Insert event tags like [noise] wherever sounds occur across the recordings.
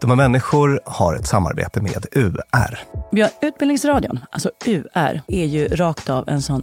Dumma människor har ett samarbete med UR. Ja, Utbildningsradion, alltså UR, är ju rakt av en sån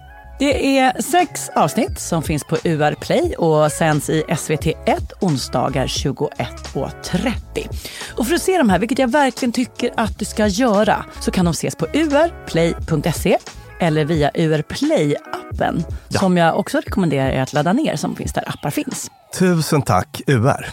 Det är sex avsnitt som finns på UR Play och sänds i SVT1 onsdagar 21.30. Och för att se de här, vilket jag verkligen tycker att du ska göra, så kan de ses på urplay.se eller via UR Play-appen ja. som jag också rekommenderar er att ladda ner som finns där appar finns. Tusen tack UR!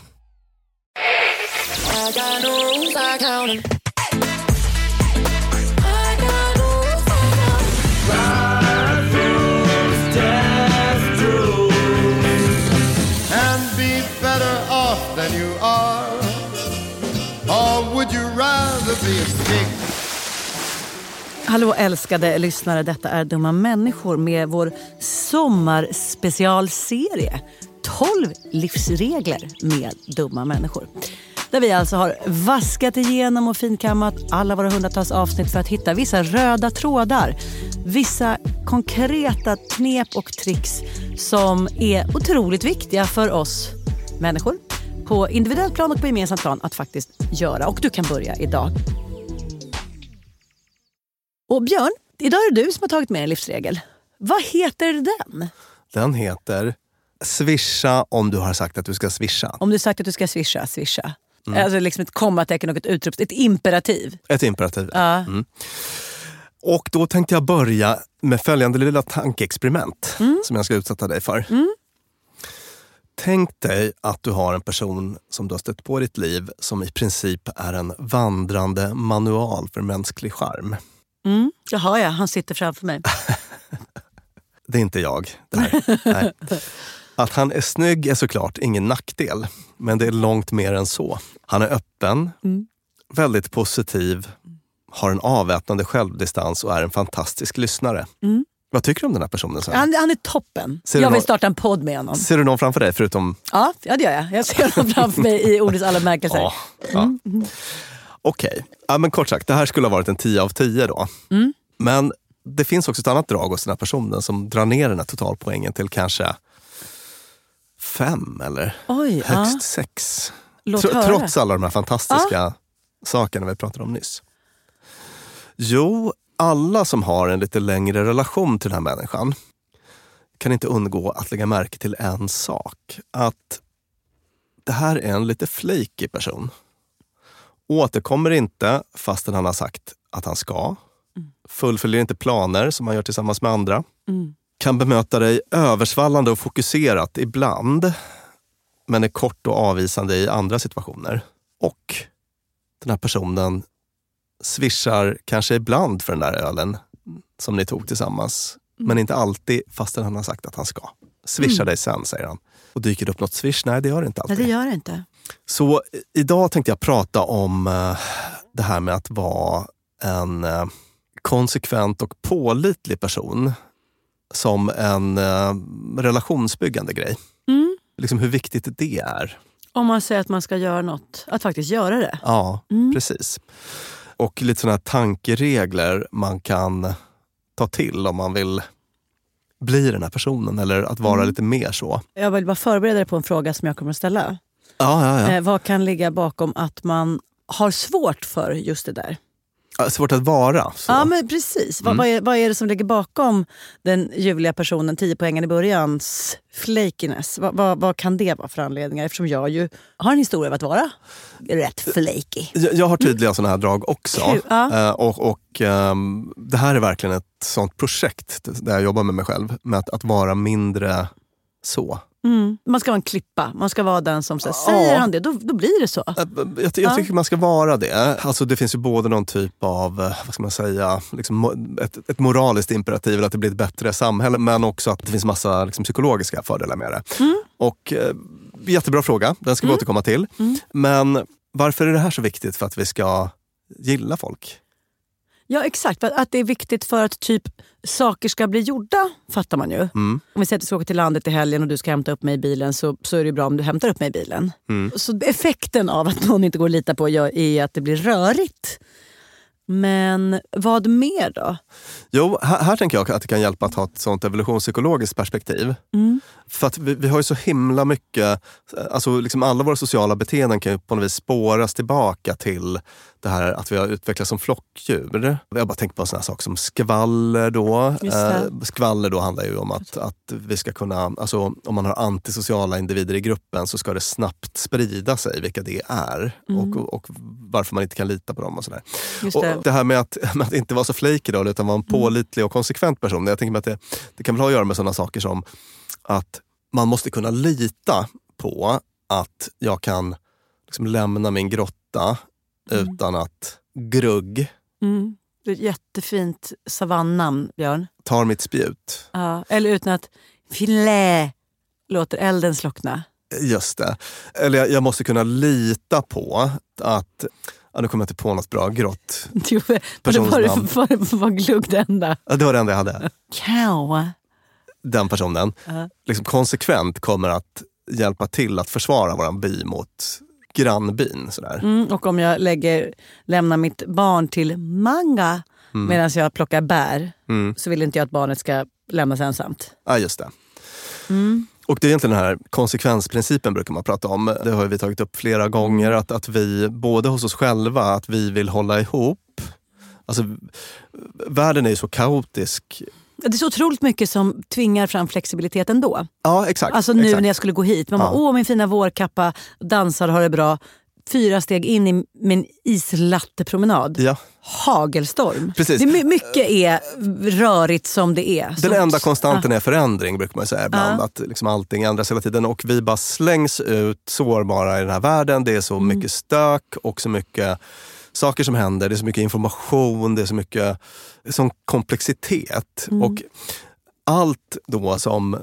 Hallå älskade lyssnare, detta är Dumma människor med vår sommarspecialserie 12 livsregler med dumma människor. Där vi alltså har vaskat igenom och finkammat alla våra hundratals avsnitt för att hitta vissa röda trådar. Vissa konkreta knep och tricks som är otroligt viktiga för oss människor på individuellt plan och på gemensamt plan att faktiskt göra. Och du kan börja idag. Och Björn, idag är det du som har tagit med en livsregel. Vad heter den? Den heter Swisha om du har sagt att du ska swisha. Om du sagt att du ska swisha, swisha. Mm. Alltså liksom ett kommatecken och ett utropstecken. Ett imperativ. Ett imperativ, ja. Mm. Och då tänkte jag börja med följande lilla tankeexperiment mm. som jag ska utsätta dig för. Mm. Tänk dig att du har en person som du har stött på i ditt liv som i princip är en vandrande manual för mänsklig charm. Mm, det har jag. Han sitter framför mig. [laughs] det är inte jag. Nej. [laughs] Att han är snygg är såklart ingen nackdel, men det är långt mer än så. Han är öppen, mm. väldigt positiv, har en avväpnande självdistans och är en fantastisk lyssnare. Mm. Vad tycker du om den här personen? Han, han, är toppen. Ser jag vill någon, starta en podd med honom. Ser du någon framför dig förutom... Ja, ja det gör jag. Jag ser honom framför mig i ordets alla bemärkelser. Ja, ja. Mm. Okej, okay. ja, men kort sagt, det här skulle ha varit en 10 av 10 då. Mm. Men det finns också ett annat drag hos den här personen som drar ner den här totalpoängen till kanske fem eller Oj, högst sex. Tr trots alla de här fantastiska ja. sakerna vi pratade om nyss. Jo, alla som har en lite längre relation till den här människan kan inte undgå att lägga märke till en sak. Att det här är en lite flaky person. Återkommer inte fastän han har sagt att han ska. Fullföljer inte planer som han gör tillsammans med andra. Mm. Kan bemöta dig översvallande och fokuserat ibland. Men är kort och avvisande i andra situationer. Och den här personen swishar kanske ibland för den där ölen. som ni tog tillsammans. Mm. Men inte alltid fastän han har sagt att han ska. Swisha mm. dig sen, säger han. Och dyker det upp något swish? Nej, det gör det inte alltid. Nej, det gör det inte. Så idag tänkte jag prata om uh, det här med att vara en uh, konsekvent och pålitlig person som en relationsbyggande grej. Mm. Liksom hur viktigt det är. Om man säger att man ska göra något, att faktiskt göra det. Ja, mm. precis. Och lite sådana här tankeregler man kan ta till om man vill bli den här personen eller att vara mm. lite mer så. Jag vill bara förbereda dig på en fråga som jag kommer att ställa. Ja, ja, ja. Eh, vad kan ligga bakom att man har svårt för just det där? Svårt att vara. Så. Ja men precis. Mm. Vad, vad, är, vad är det som ligger bakom den ljuvliga personen, 10 poängen i börjans flakiness? Vad, vad, vad, kan det vara för anledningar? Eftersom jag ju har en historia av att vara rätt flaky. Jag, jag har tydliga mm. sådana här drag också. Ja. Uh, och, och um, Det här är verkligen ett sånt projekt där jag jobbar med mig själv. Med att, att vara mindre så. Mm. Man ska vara en klippa. Man ska vara den som så, säger ja. han det, då, då blir det så. Jag, jag, jag tycker man ska vara det. Alltså, det finns ju både någon typ av, eh, vad ska man säga, liksom ett, ett moraliskt imperativ, att det blir ett bättre samhälle, men också att det finns massa liksom, psykologiska fördelar med det. Mm. Och eh, Jättebra fråga, den ska vi mm. återkomma till. Mm. Men varför är det här så viktigt för att vi ska gilla folk? Ja exakt, att det är viktigt för att typ saker ska bli gjorda fattar man ju. Mm. Om vi säger att vi ska åka till landet i helgen och du ska hämta upp mig i bilen så, så är det bra om du hämtar upp mig i bilen. Mm. Så effekten av att någon inte går att lita på är att det blir rörigt. Men vad mer då? Jo, här, här, tänker jag att det kan hjälpa att ha ett sånt evolutionspsykologiskt perspektiv. Mm. För att vi, vi, har ju så himla mycket, alltså liksom alla våra sociala beteenden kan ju på något vis spåras tillbaka till det här att vi har utvecklats som flockdjur. Jag bara tänkt på sådana saker som skvaller då. Eh, skvaller då handlar ju om att, att vi ska kunna, alltså om man har antisociala individer i gruppen så ska det snabbt sprida sig vilka det är mm. och, och, varför man inte kan lita på dem och sådär. Det. Och det här med att, [laughs] med att inte vara så flaky då, utan vara en mm. pålitlig och konsekvent person. Jag tänker mig att det, det kan väl ha att göra med sådana saker som att man måste kunna lita på att jag kan liksom lämna min grotta mm. utan att grugg. Mm. Det är ett jättefint savannamn, Björn. Tar mitt spjut. Ja, eller utan att filä låter elden slockna. Just det. Eller jag, jag måste kunna lita på att Ja, nu kommer jag inte på något bra grått [laughs] personsnamn. Var, [laughs] var, var glugg det enda? Ja, det var det enda jag hade. Cow. Den personen uh -huh. liksom konsekvent kommer att hjälpa till att försvara vår by mot grannbyn. Sådär. Mm, och om jag lägger, lämnar mitt barn till manga mm. medan jag plockar bär mm. så vill inte jag att barnet ska lämnas ensamt. Ja, just det. Mm. Och det är egentligen den här konsekvensprincipen brukar man prata om. Det har vi tagit upp flera gånger. Att, att vi, både hos oss själva, att vi vill hålla ihop. Alltså, världen är ju så kaotisk det är så otroligt mycket som tvingar fram flexibilitet ändå. Ja, exakt. Alltså nu exakt. när jag skulle gå hit. Man ja. bara, åh min fina vårkappa, dansar, har det bra. Fyra steg in i min islattepromenad. Ja. Hagelstorm. Precis. Det är mycket är rörigt som det är. Den så, enda konstanten ja. är förändring brukar man säga ibland. Att liksom allting ändras hela tiden och vi bara slängs ut sårbara i den här världen. Det är så mm. mycket stök och så mycket saker som händer. Det är så mycket information, det är så mycket sån komplexitet. Mm. Och allt då som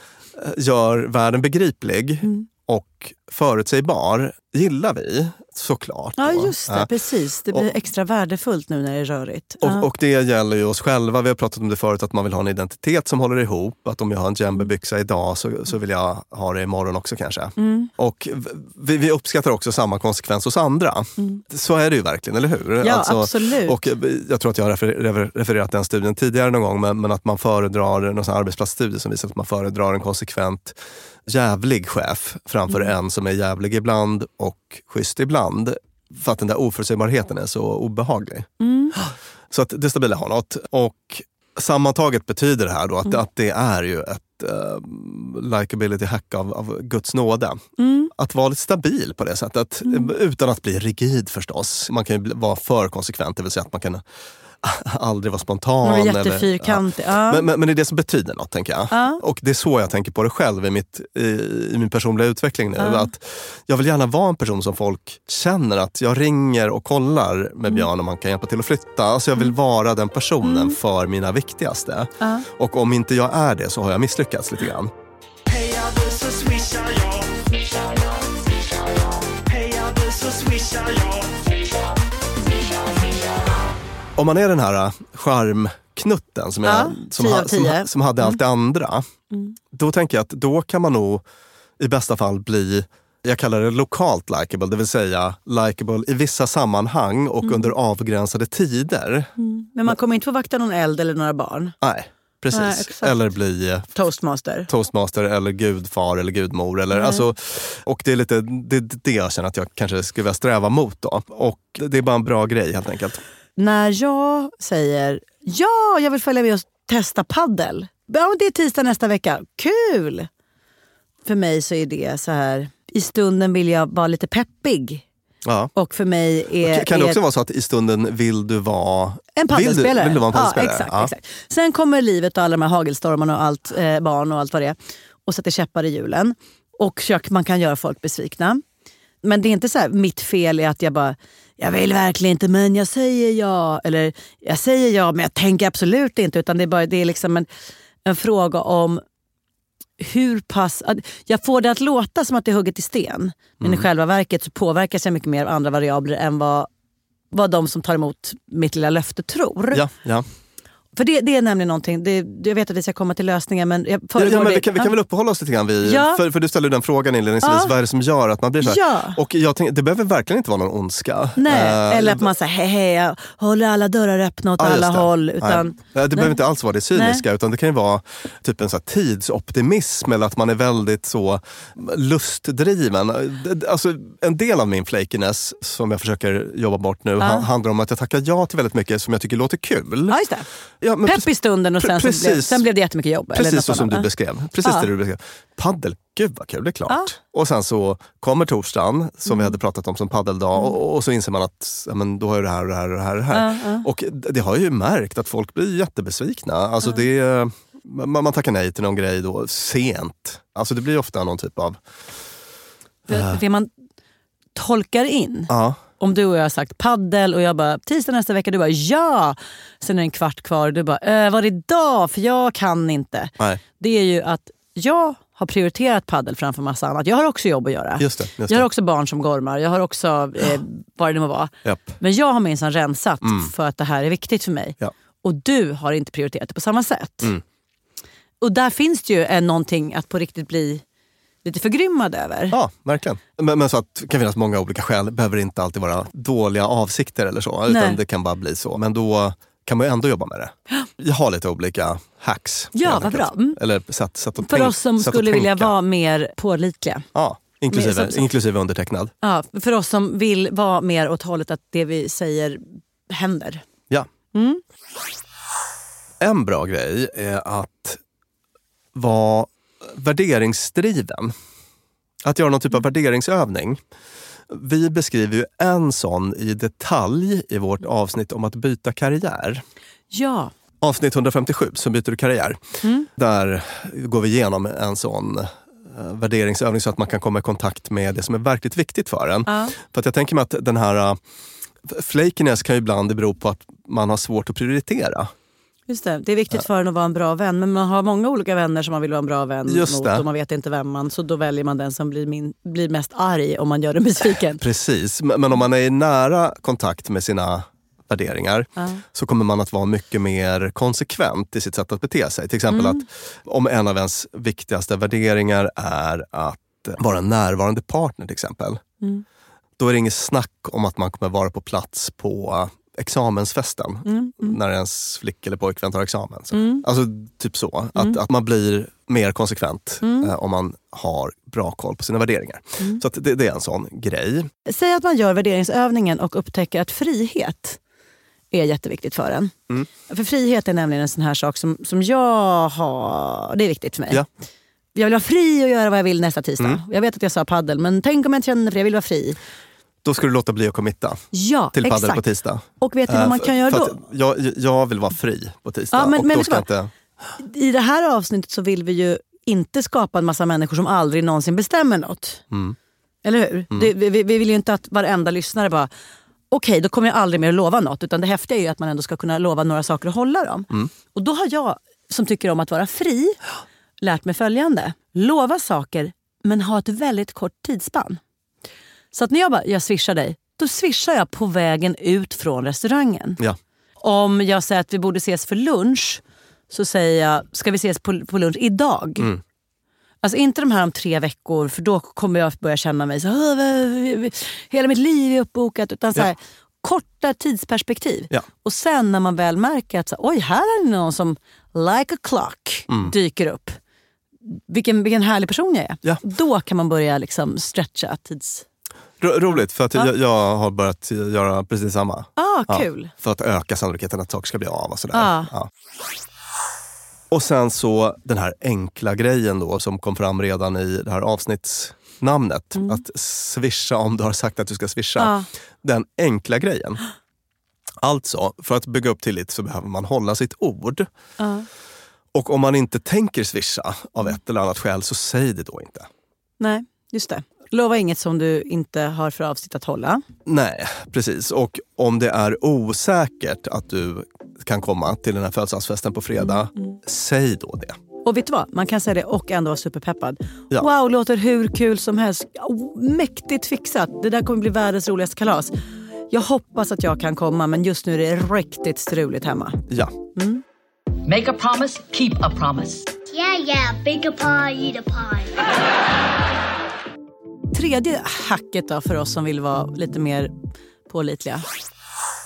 [laughs] gör världen begriplig mm. och förutsägbar gillar vi såklart. Ja just det, ja. precis. Det blir och, extra värdefullt nu när det är rörigt. Och, ja. och, det gäller ju oss själva. Vi har pratat om det förut, att man vill ha en identitet som håller ihop. Att om jag har en djembebyxa idag så, så vill jag ha det imorgon också kanske. Mm. Och vi, vi, uppskattar också samma konsekvens hos andra. Mm. Så är det ju verkligen, eller hur? Ja, alltså, absolut. Och jag tror att jag har refer, refererat den studien tidigare någon gång, men, men att man föredrar, någon arbetsplatsstudie som visar att man föredrar en konsekvent jävlig chef framför mm. En som är jävlig ibland och schysst ibland. För att den där oförutsägbarheten är så obehaglig. Mm. Så att det stabila har något. Och sammantaget betyder det här då att, mm. att det är ju ett uh, likability hack av, av Guds nåde. Mm. Att vara lite stabil på det sättet, mm. utan att bli rigid förstås. Man kan ju vara för konsekvent, det vill säga att man kan [laughs] aldrig vara spontan. Man är jättefyrkantig. Eller, ja. men, men, men, det är det som betyder något, tänker jag. Ja. Och det är så jag tänker på det själv i, mitt, i, i min personliga utveckling nu. Ja. Att jag vill gärna vara en person som folk känner att jag ringer och kollar med mm. Björn om man kan hjälpa till att flytta. Alltså jag vill mm. vara den personen mm. för mina viktigaste. Och om inte jag är det så har jag misslyckats lite grann. Om man är den här charmknutten som, ja, som, ha, som, som, hade allt det mm. andra. Mm. Då tänker jag att då kan man nog i bästa fall bli jag kallar det lokalt likable, det vill säga likable i vissa sammanhang och mm. under avgränsade tider. Mm. Men man kommer inte få vakta någon eld eller några barn? Nej, precis. Nej, eller bli eh, toastmaster. toastmaster eller gudfar eller gudmor. Eller, alltså, och det är lite det, det jag känner att jag kanske skulle vilja sträva mot. Då. Och det är bara en bra grej helt enkelt. När jag säger ja, jag vill följa med och testa paddel. Ja, det är tisdag nästa vecka. Kul! För mig så är det så här, i stunden vill jag vara lite peppig. Ja. Och för mig är... Kan det också är, vara så att i stunden vill du vara... En paddelspelare. Vill du, vill du vara en paddelspelare? Ja, exakt, ja. exakt. Sen kommer livet och alla de här hagelstormarna och allt, eh, barn och allt vad det är och sätter käppar i hjulen. Och man kan göra folk besvikna. Men det är inte så mitt fel är att jag bara, jag vill verkligen inte men jag säger ja. Eller jag säger ja men jag tänker absolut inte. Utan det är, bara, det är liksom en, en fråga om hur pass... Jag får det att låta som att det är hugget i sten. Men mm. i själva verket så påverkas jag mycket mer av andra variabler än vad, vad de som tar emot mitt lilla löfte tror. Ja, ja. För det, det är nämligen någonting, det, jag vet att vi ska komma till lösningar men jag ja, ja, men vi, kan, vi kan väl uppehålla oss lite grann vid, ja. för, för du ställde den frågan inledningsvis, ja. vad är det som gör att man blir så här? Ja. Och jag tänk, det behöver verkligen inte vara någon ondska. Nej, uh, eller att man säger hej, hej, jag håller alla dörrar öppna åt alla håll. Utan, nej. Det nej. behöver inte alls vara det cyniska nej. utan det kan ju vara typ en så tidsoptimism eller att man är väldigt så lustdriven. Alltså, en del av min flakiness som jag försöker jobba bort nu handlar om att jag tackar ja till väldigt mycket som jag tycker låter kul. Ja, det. Ja, Pepp i stunden och sen, blev, sen blev det jättemycket jobb. Precis så som du beskrev. Precis ja. det du beskrev. Paddel, gud vad kul, det är klart. Ja. Och sen så kommer torsdagen, som mm. vi hade pratat om som paddeldag mm. och, och, så inser man att ja, men då har jag det här och det här och det här. Och, det, här. Och det har jag ju märkt att folk blir jättebesvikna. Alltså det, man, man tackar nej till någon grej då sent. Alltså det blir ofta någon typ av... Det, uh. det man tolkar in. Ja om du och jag har sagt paddel och jag bara tisdag nästa vecka, du bara ja. Sen är det en kvart kvar och du bara äh, var det idag? För jag kan inte. Nej. Det är ju att jag har prioriterat paddel framför massa annat. Jag har också jobb att göra. Just det, just jag har också barn som gormar. Jag har också eh, vad det nu må vara. Yep. Men jag har minsann rensat mm. för att det här är viktigt för mig. Ja. Och du har inte prioriterat det på samma sätt. Mm. Och där finns det ju en, någonting att på riktigt bli lite förgrymmad över. Ja, verkligen. Men, men så att det kan finnas många olika skäl. Det behöver inte alltid vara dåliga avsikter eller så. Utan det kan bara bli så. Men då kan man ju ändå jobba med det. Jag har lite olika hacks. Ja, vad bra. Mm. Eller sätt, sätt att För tänk, oss som skulle vilja vara mer pålitliga. Ja, inklusive, mer, som, inklusive undertecknad. Ja, för oss som vill vara mer åt hållet att det vi säger händer. Ja. Mm. En bra grej är att vara värderingsdriven. Att göra någon typ av värderingsövning. Vi beskriver ju en sån i detalj i vårt avsnitt om att byta karriär. Ja. Avsnitt 157, så byter du karriär. Mm. Där går vi igenom en sån eh, värderingsövning så att man kan komma i kontakt med det som är verkligt viktigt för en. Ja. För att jag tänker mig att den här uh, flakiness kan ju ibland bero på att man har svårt att prioritera. Just det. det är viktigt för en att vara en bra vän. Men man har många olika vänner som man vill vara en bra vän Just mot det. och man vet inte vem man... Så då väljer man den som blir, min, blir mest arg om man gör den besviken. [laughs] Precis, men om man är i nära kontakt med sina värderingar ja. så kommer man att vara mycket mer konsekvent i sitt sätt att bete sig. Till exempel mm. att om en av ens viktigaste värderingar är att vara en närvarande partner till exempel. Mm. Då är det inget snack om att man kommer vara på plats på examensfesten mm, mm. när ens flick eller pojkvän tar examen. Så. Mm. Alltså typ så. Att, mm. att man blir mer konsekvent mm. eh, om man har bra koll på sina värderingar. Mm. Så det, det, är en sån grej. Säg att man gör värderingsövningen och upptäcker att frihet är jätteviktigt för en. För frihet är nämligen en sån här sak som, som jag har... Det är viktigt för mig. Ja. Jag vill vara fri och göra vad jag vill nästa tisdag. Jag vet att jag sa paddel men tänk om jag inte känner för det, jag vill vara fri. Då ska du låta bli att committa ja, till padel på tisdag. Och vet du vad man kan göra då? Jag, jag vill vara fri på tisdag. Ja, men, och men då ska inte... I det här avsnittet så vill vi ju inte skapa en massa människor som aldrig någonsin bestämmer något. Mm. Eller hur? Mm. Det, vi, vi, vill ju inte att varenda lyssnare bara okej, okay, då kommer jag aldrig mer att lova något. Utan det häftiga är ju att man ändå ska kunna lova några saker och hålla dem. Mm. Och då har jag, som tycker om att vara fri, lärt mig följande. Lova saker, men ha ett väldigt kort tidsspann. Så att när jag bara, jag swishar dig, då swishar jag på vägen ut från restaurangen. Ja. Om jag säger att vi borde ses för lunch, så säger jag, ska vi ses på, på lunch idag? Mm. Alltså inte de här om tre veckor för då kommer jag börja känna mig så hela mitt liv är uppbokat. Utan så här, ja. korta tidsperspektiv. Ja. Och sen när man väl märker att så, oj här är det någon som like a clock Mm. dyker upp. Vilken, vilken härlig person jag är. Ja. Då kan man börja liksom stretcha tids... Ro roligt, för att jag, jag, har börjat göra precis samma. Ah, kul. för att öka sannolikheten att saker ska bli av och sådär. Ah. Ja. Och sen så den här enkla grejen då som kom fram redan i det här avsnittsnamnet. Mm. Att swisha om du har sagt att du ska swisha. Ja. Den enkla grejen. Alltså, för att bygga upp tillit så behöver man hålla sitt ord. Ja. Och om man inte tänker swisha av ett eller annat skäl, så säg det då inte. Nej, just det. Lova inget som du inte har för avsikt att hålla. Nej, precis. Och om det är osäkert att du kan komma till den här födelsedagsfesten på fredag, säg då det. Och vet du vad? Man kan säga det och ändå vara superpeppad. Ja. Wow, låter hur kul som helst. Oh, mäktigt fixat. Det där kommer bli världens roligaste kalas. Jag hoppas att jag kan komma men just nu är det riktigt struligt hemma. Ja. Make a promise, keep a promise. Yeah, yeah, big a pie, eat a pie. [laughs] Tredje hacket då för oss som vill vara lite mer pålitliga.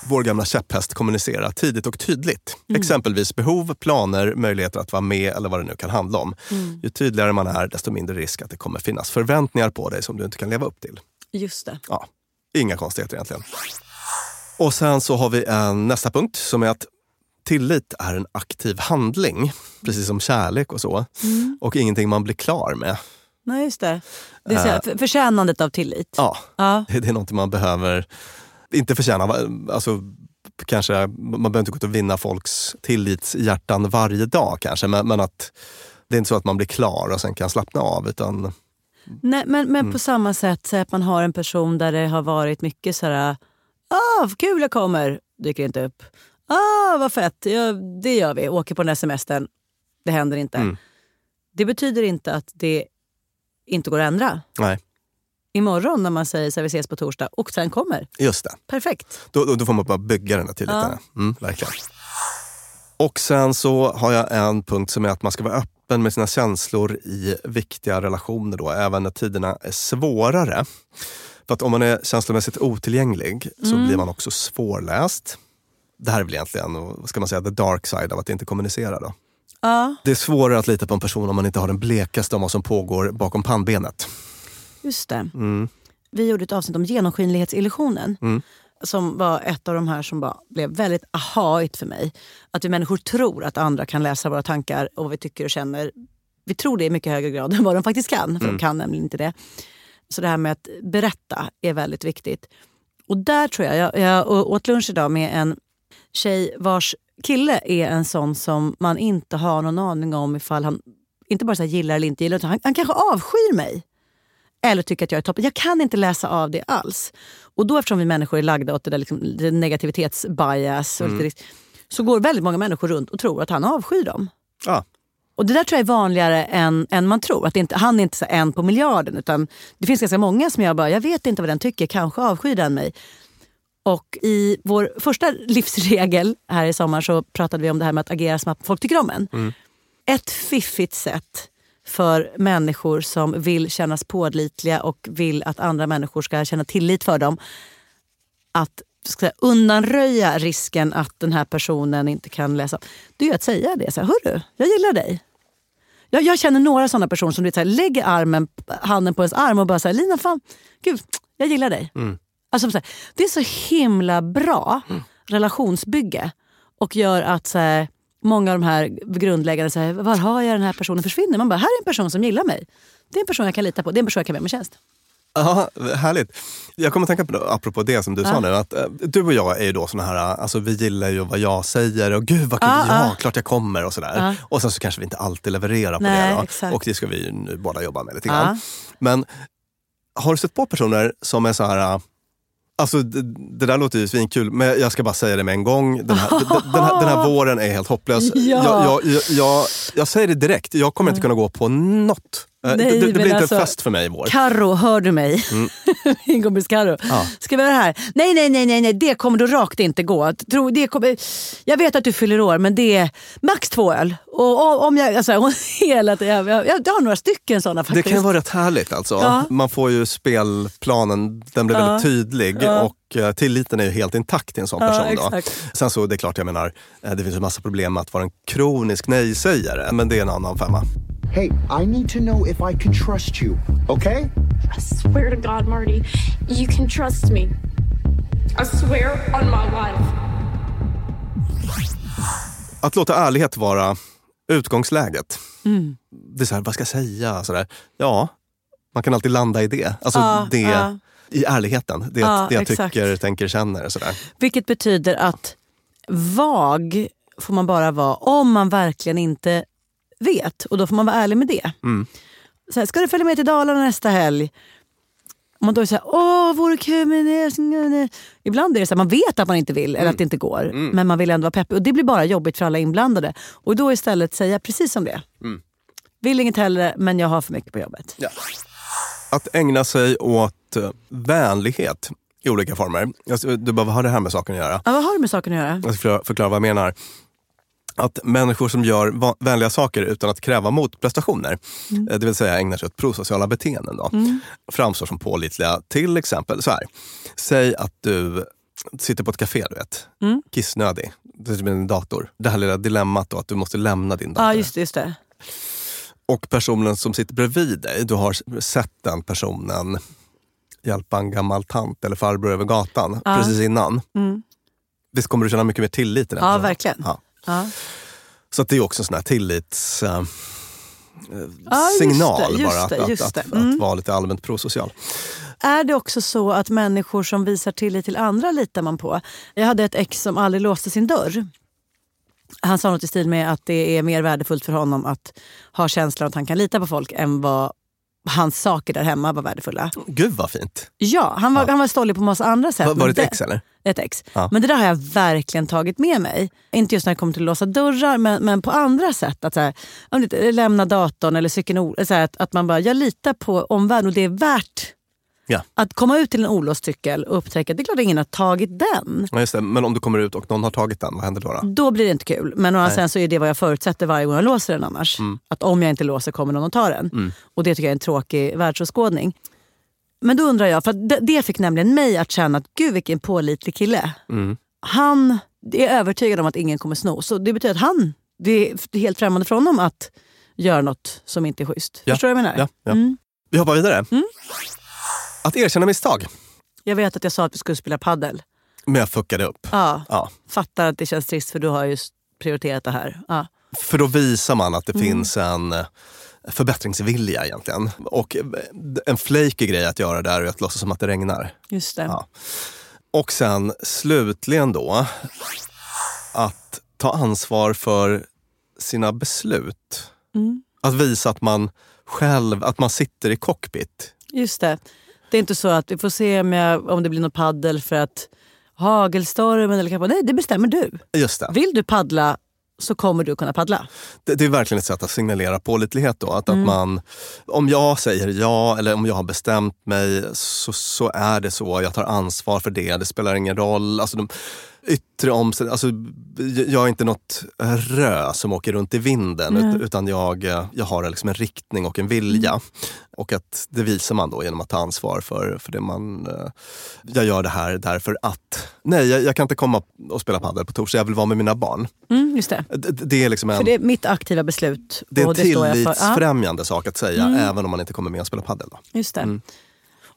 Vår gamla käpphäst kommunicera tidigt och tydligt. Exempelvis behov, planer, möjligheter att vara med eller vad det nu kan handla om. Ju tydligare man är, desto mindre risk att det kommer finnas förväntningar på dig som du inte kan leva upp till. Just det. Ja, inga konstigheter egentligen. Och sen så har vi en nästa punkt som är att tillit är en aktiv handling. Precis som kärlek och så. Och ingenting man blir klar med. Nej, just det. Det är så här, för, förtjänandet av tillit. Ja, Ja. [laughs] det är något man behöver, inte förtjäna, alltså kanske, man behöver inte gå ut och vinna folks tillitshjärtan varje dag kanske, men, men att det är inte så att man blir klar och sen kan slappna av. Utan, Nej, men men Mm. på samma sätt, så att man har en person där det har varit mycket så här... Ah, kul jag kommer, dyker inte upp. Ah, vad fett, ja, det gör vi. Åker på den här semestern, det händer inte. Mm. Det betyder inte att det inte går att ändra. nej, Imorgon när man säger så här, vi ses på torsdag och sen kommer. just det. Perfekt. Då, då, då får man bara bygga den här tilliten. Mm, verkligen. Och sen så har jag en punkt som är att man ska vara öppen med sina känslor i viktiga relationer då, även när tiderna är svårare. För att om man är känslomässigt otillgänglig så blir man också svårläst. Det här är väl egentligen, vad ska man säga, the dark side av att inte kommunicera då. Ja, Det är svårare att lita på en person om man inte har den blekaste om vad som pågår bakom pannbenet. just det. Mm. Vi gjorde ett avsnitt om genomskinlighetsillusionen. Mm. Som var ett av de här som bara blev väldigt ahaigt för mig. Att vi människor tror att andra kan läsa våra tankar och vad vi tycker och känner. Vi tror det i mycket högre grad [laughs] än vad de faktiskt kan. För de kan nämligen inte det. Så det här med att berätta är väldigt viktigt. Och där tror jag, jag, jag åt lunch idag med en tjej vars kille är en sån som man inte har någon aning om ifall han inte bara så gillar eller inte gillar, utan han, han kanske avskyr mig. Eller tycker att jag är toppen. Jag kan inte läsa av det alls. Och då eftersom vi människor är lagda åt det där liksom, negativitetsbias och lite så går väldigt många människor runt och tror att han avskyr dem. Ja, Och det där tror jag är vanligare än, än man tror. Att inte, han är inte så en på miljarden. Utan det finns ganska många som jag bara, jag vet inte vad den tycker, kanske avskyr den mig. Och i vår första livsregel här i sommar så pratade vi om det här med att agera som att folk tycker om en. Ett fiffigt sätt för människor som vill kännas pålitliga och vill att andra människor ska känna tillit för dem. Att ska undanröja risken att den här personen inte kan läsa. Det är att säga det. Så här, Hörru, jag gillar dig. Jag, jag känner några sådana personer som du vet, så här, lägger armen, handen på ens arm och bara säger Lina, fan, gud, jag gillar dig. Alltså, så här, det är så himla bra relationsbygge och gör att så här, många av de här grundläggande, så här, var har jag den här personen försvinner? Man bara, här är en person som gillar mig. Det är en person jag kan lita på, det är en person jag kan med mig tjänst. Ja, härligt. Jag kommer att tänka på, apropå det som du Ja. sa nu, att eh, du och jag är ju då såna här, alltså vi gillar ju vad jag säger och gud vad kul, Ja, ja, ja. klart jag kommer och sådär. Och sen så kanske vi inte alltid levererar på Nej, det då. exakt. Och det ska vi ju nu båda jobba med lite grann. Men har du sett på personer som är så här, äh, Alltså det, det där låter ju svinkul, men jag ska bara säga det med en gång. Den här, den, här, den här våren är helt hopplös. [laughs] Ja. Jag, jag, jag, jag, jag säger det direkt, jag kommer inte kunna gå på något. Eh, Nej, det, det, det blir inte alltså- en fest för mig i vår. Carro, hör du mig? [laughs] Min kompis Carro. Ja. Ska vi göra det här? Nej, nej, nej, nej, nej, det kommer då rakt inte gå. Tro, det kommer, jag vet att du fyller år, men det är max två öl. Och, om jag, alltså, hela jag, jag, jag har några stycken sådana Det faktiskt. kan ju vara rätt härligt alltså. Ja. Man får ju spelplanen, den blir Ja. väldigt tydlig Ja. och eh, tilliten är ju helt intakt till en sån Ja, person. Då. exakt. Sen så, det är klart, jag menar, eh, det finns en massa problem med att vara en kronisk nej-sägare, men det är en annan femma. Hey, I need to know if I can trust you, okay? I swear to God, Marty, you can trust me. I swear on my life. Att låta ärlighet vara utgångsläget. Mm. Det är så här, vad ska jag säga? Så där. Ja, man kan alltid landa i det. Alltså Ja, det ja. i ärligheten. Det, Ja, det jag exakt. tycker, tänker, känner. Så där. Vilket betyder att vag får man bara vara om man verkligen inte vet. Och då får man vara ärlig med det. Mm. Så här, ska du följa med till Dalarna nästa helg? Om man då är såhär, åh vore kul men nej." Ibland är det så här, man vet att man inte vill eller att det inte går. Men man vill ändå vara peppig. Och det blir bara jobbigt för alla inblandade. Och då istället säga precis som det är. Vill inget hellre men jag har för mycket på jobbet. Att ägna sig åt eh, vänlighet i olika former. Alltså, du bara, vad har det här med saken att göra? Ja, vad har det med saken att göra? Jag ska förklara vad jag menar. Att människor som gör vänliga saker utan att kräva motprestationer, Mm. eh, det vill säga ägnar sig åt prosociala beteenden, då, framstår som pålitliga. Till exempel så här. Säg att du sitter på ett café, du vet. Mm. Kissnödig. Sitter med din dator. Det här lilla dilemmat då, att du måste lämna din dator. Ja, just det. Just det. Och personen som sitter bredvid dig, du har sett den personen hjälpa en gammal tant eller farbror över gatan Ja. precis innan. Mm. Visst kommer du känna mycket mer tillit till den Ja, personen? verkligen. Ja. Ja. Så att det är också en sån här tillits... eh, Ja, signal det, bara att, det, att, att, att, Mm. vara lite allmänt prosocial. Är det också så att människor som visar tillit till andra litar man på? Jag hade ett ex som aldrig låste sin dörr. Han sa något i stil med att det är mer värdefullt för honom att ha känslan att han kan lita på folk än vad hans saker där hemma var värdefulla. Gud vad fint! Ja, han var, Han var stollig på massa andra sätt. Var, var det ett ex eller? Ett ex. Ja. Men det där har jag verkligen tagit med mig. Inte just när det kommer till att låsa dörrar men, men på andra sätt. Att så här, lämna datorn eller cykeln. Så här, att, att man bara, jag litar på omvärlden och det är värt Ja. att komma ut till en olåst cykel och upptäcka att det är klart att ingen har tagit den. Ja, just det. Men om du kommer ut och någon har tagit den, vad händer då? då? Då blir det inte kul. Men å andra sidan så är det vad jag förutsätter varje gång jag låser den annars. Mm. Att om jag inte låser kommer någon att ta den. Och det tycker jag är en tråkig världsåskådning. Men då undrar jag, för det, det fick nämligen mig att känna att gud vilken pålitlig kille. Mm. Han är övertygad om att ingen kommer sno. Så det betyder att han, det är helt främmande för honom att göra något som inte är schysst. Ja. Förstår du vad jag menar? Ja, ja. Mm. Vi hoppar vidare. Att erkänna misstag. Jag vet att jag sa att vi skulle spela paddel. Men jag fuckade upp. Ja. Ja. Fattar att det känns trist för du har just prioriterat det här. Ja. För då visar man att det Mm. finns en eh, förbättringsvilja egentligen. Och eh, en flaky grej att göra där är att låtsas som att det regnar. Just det. Ja. Och sen slutligen då, att ta ansvar för sina beslut. Mm. Att visa att man själv, att man sitter i cockpit. Just det. Det är inte så att vi får se om, jag, om det blir något paddel för att hagelstormen eller kappa. Nej, det bestämmer du. Just det. Vill du paddla så kommer du kunna paddla. det. Det är verkligen ett sätt att signalera pålitlighet då. Att, Mm. att man, om jag säger ja eller om jag har bestämt mig så, så är det så. Jag tar ansvar för det. Det spelar ingen roll. Alltså, de yttre omständigheter. Alltså, jag är inte något rö som åker runt i vinden ut, utan jag, jag har liksom en riktning och en vilja. Mm. Och att det visar man då genom att ta ansvar för, för det man... eh, Jag gör det här därför att... Nej, jag, jag kan inte komma och spela padel på torsdag. Jag vill vara med mina barn. Mm, just det. Det, det är liksom en... För det är mitt aktiva beslut. Det är en tillitsfrämjande sak att säga, även om man inte kommer med och spelar padel. Då. just det. Mm.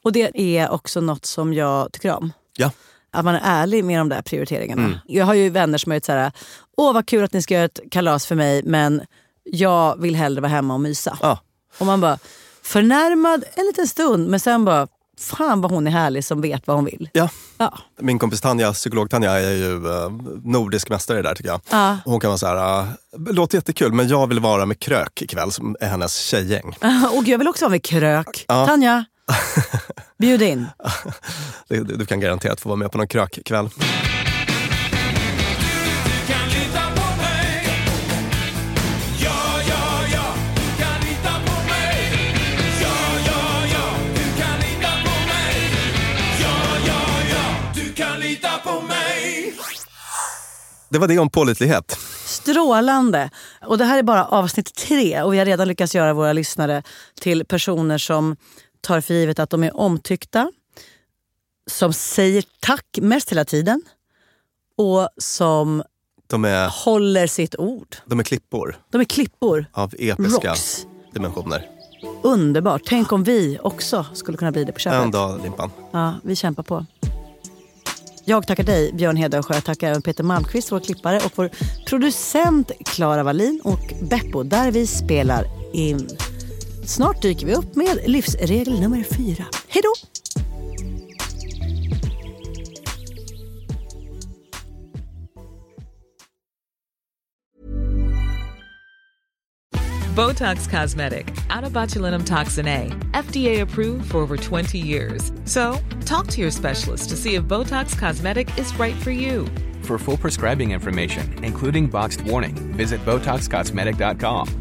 Och det är också något som jag tycker om. Ja. Att man är ärlig med de där prioriteringarna. Mm. Jag har ju vänner som har så här, åh vad kul att ni ska göra ett kalas för mig men jag vill hellre vara hemma och mysa. Ja. Och man bara, förnärmad en liten stund men sen bara, fan vad hon är härlig som vet vad hon vill. Ja. ja. Min kompis Tanja, psykolog-Tanja, är ju uh, nordisk mästare där tycker jag. Ja. Hon kan vara så här, uh, låter jättekul men jag vill vara med Krök ikväll som är hennes tjejgäng. [laughs] Och jag vill också vara med Krök. Ja. Tanja, bjud in. [laughs] du, du kan garanterat få vara med på någon krökkväll. Det var det om pålitlighet. Strålande! Och det här är bara avsnitt tre och vi har redan lyckats göra våra lyssnare till personer som tar för givet att de är omtyckta, som säger tack mest hela tiden och som de är, håller sitt ord. De är klippor. De är klippor. Av episka Rocks. dimensioner. Underbart. Tänk om vi också skulle kunna bli det på köpet. En dag, Limpan. Ja, vi kämpar på. Jag tackar dig, Björn Hedensjö. Jag tackar även Peter Malmqvist, vår klippare och vår producent Klara Wallin och Beppo, där vi spelar in. Snart dyker vi upp med livsregel nummer fyra. Hej då! Botox Cosmetic, out of botulinum toxin A, FDA approved for over 20 years. So, talk to your specialist to see if Botox Cosmetic is right for you. For full prescribing information, including boxed warning, visit BotoxCosmetic.com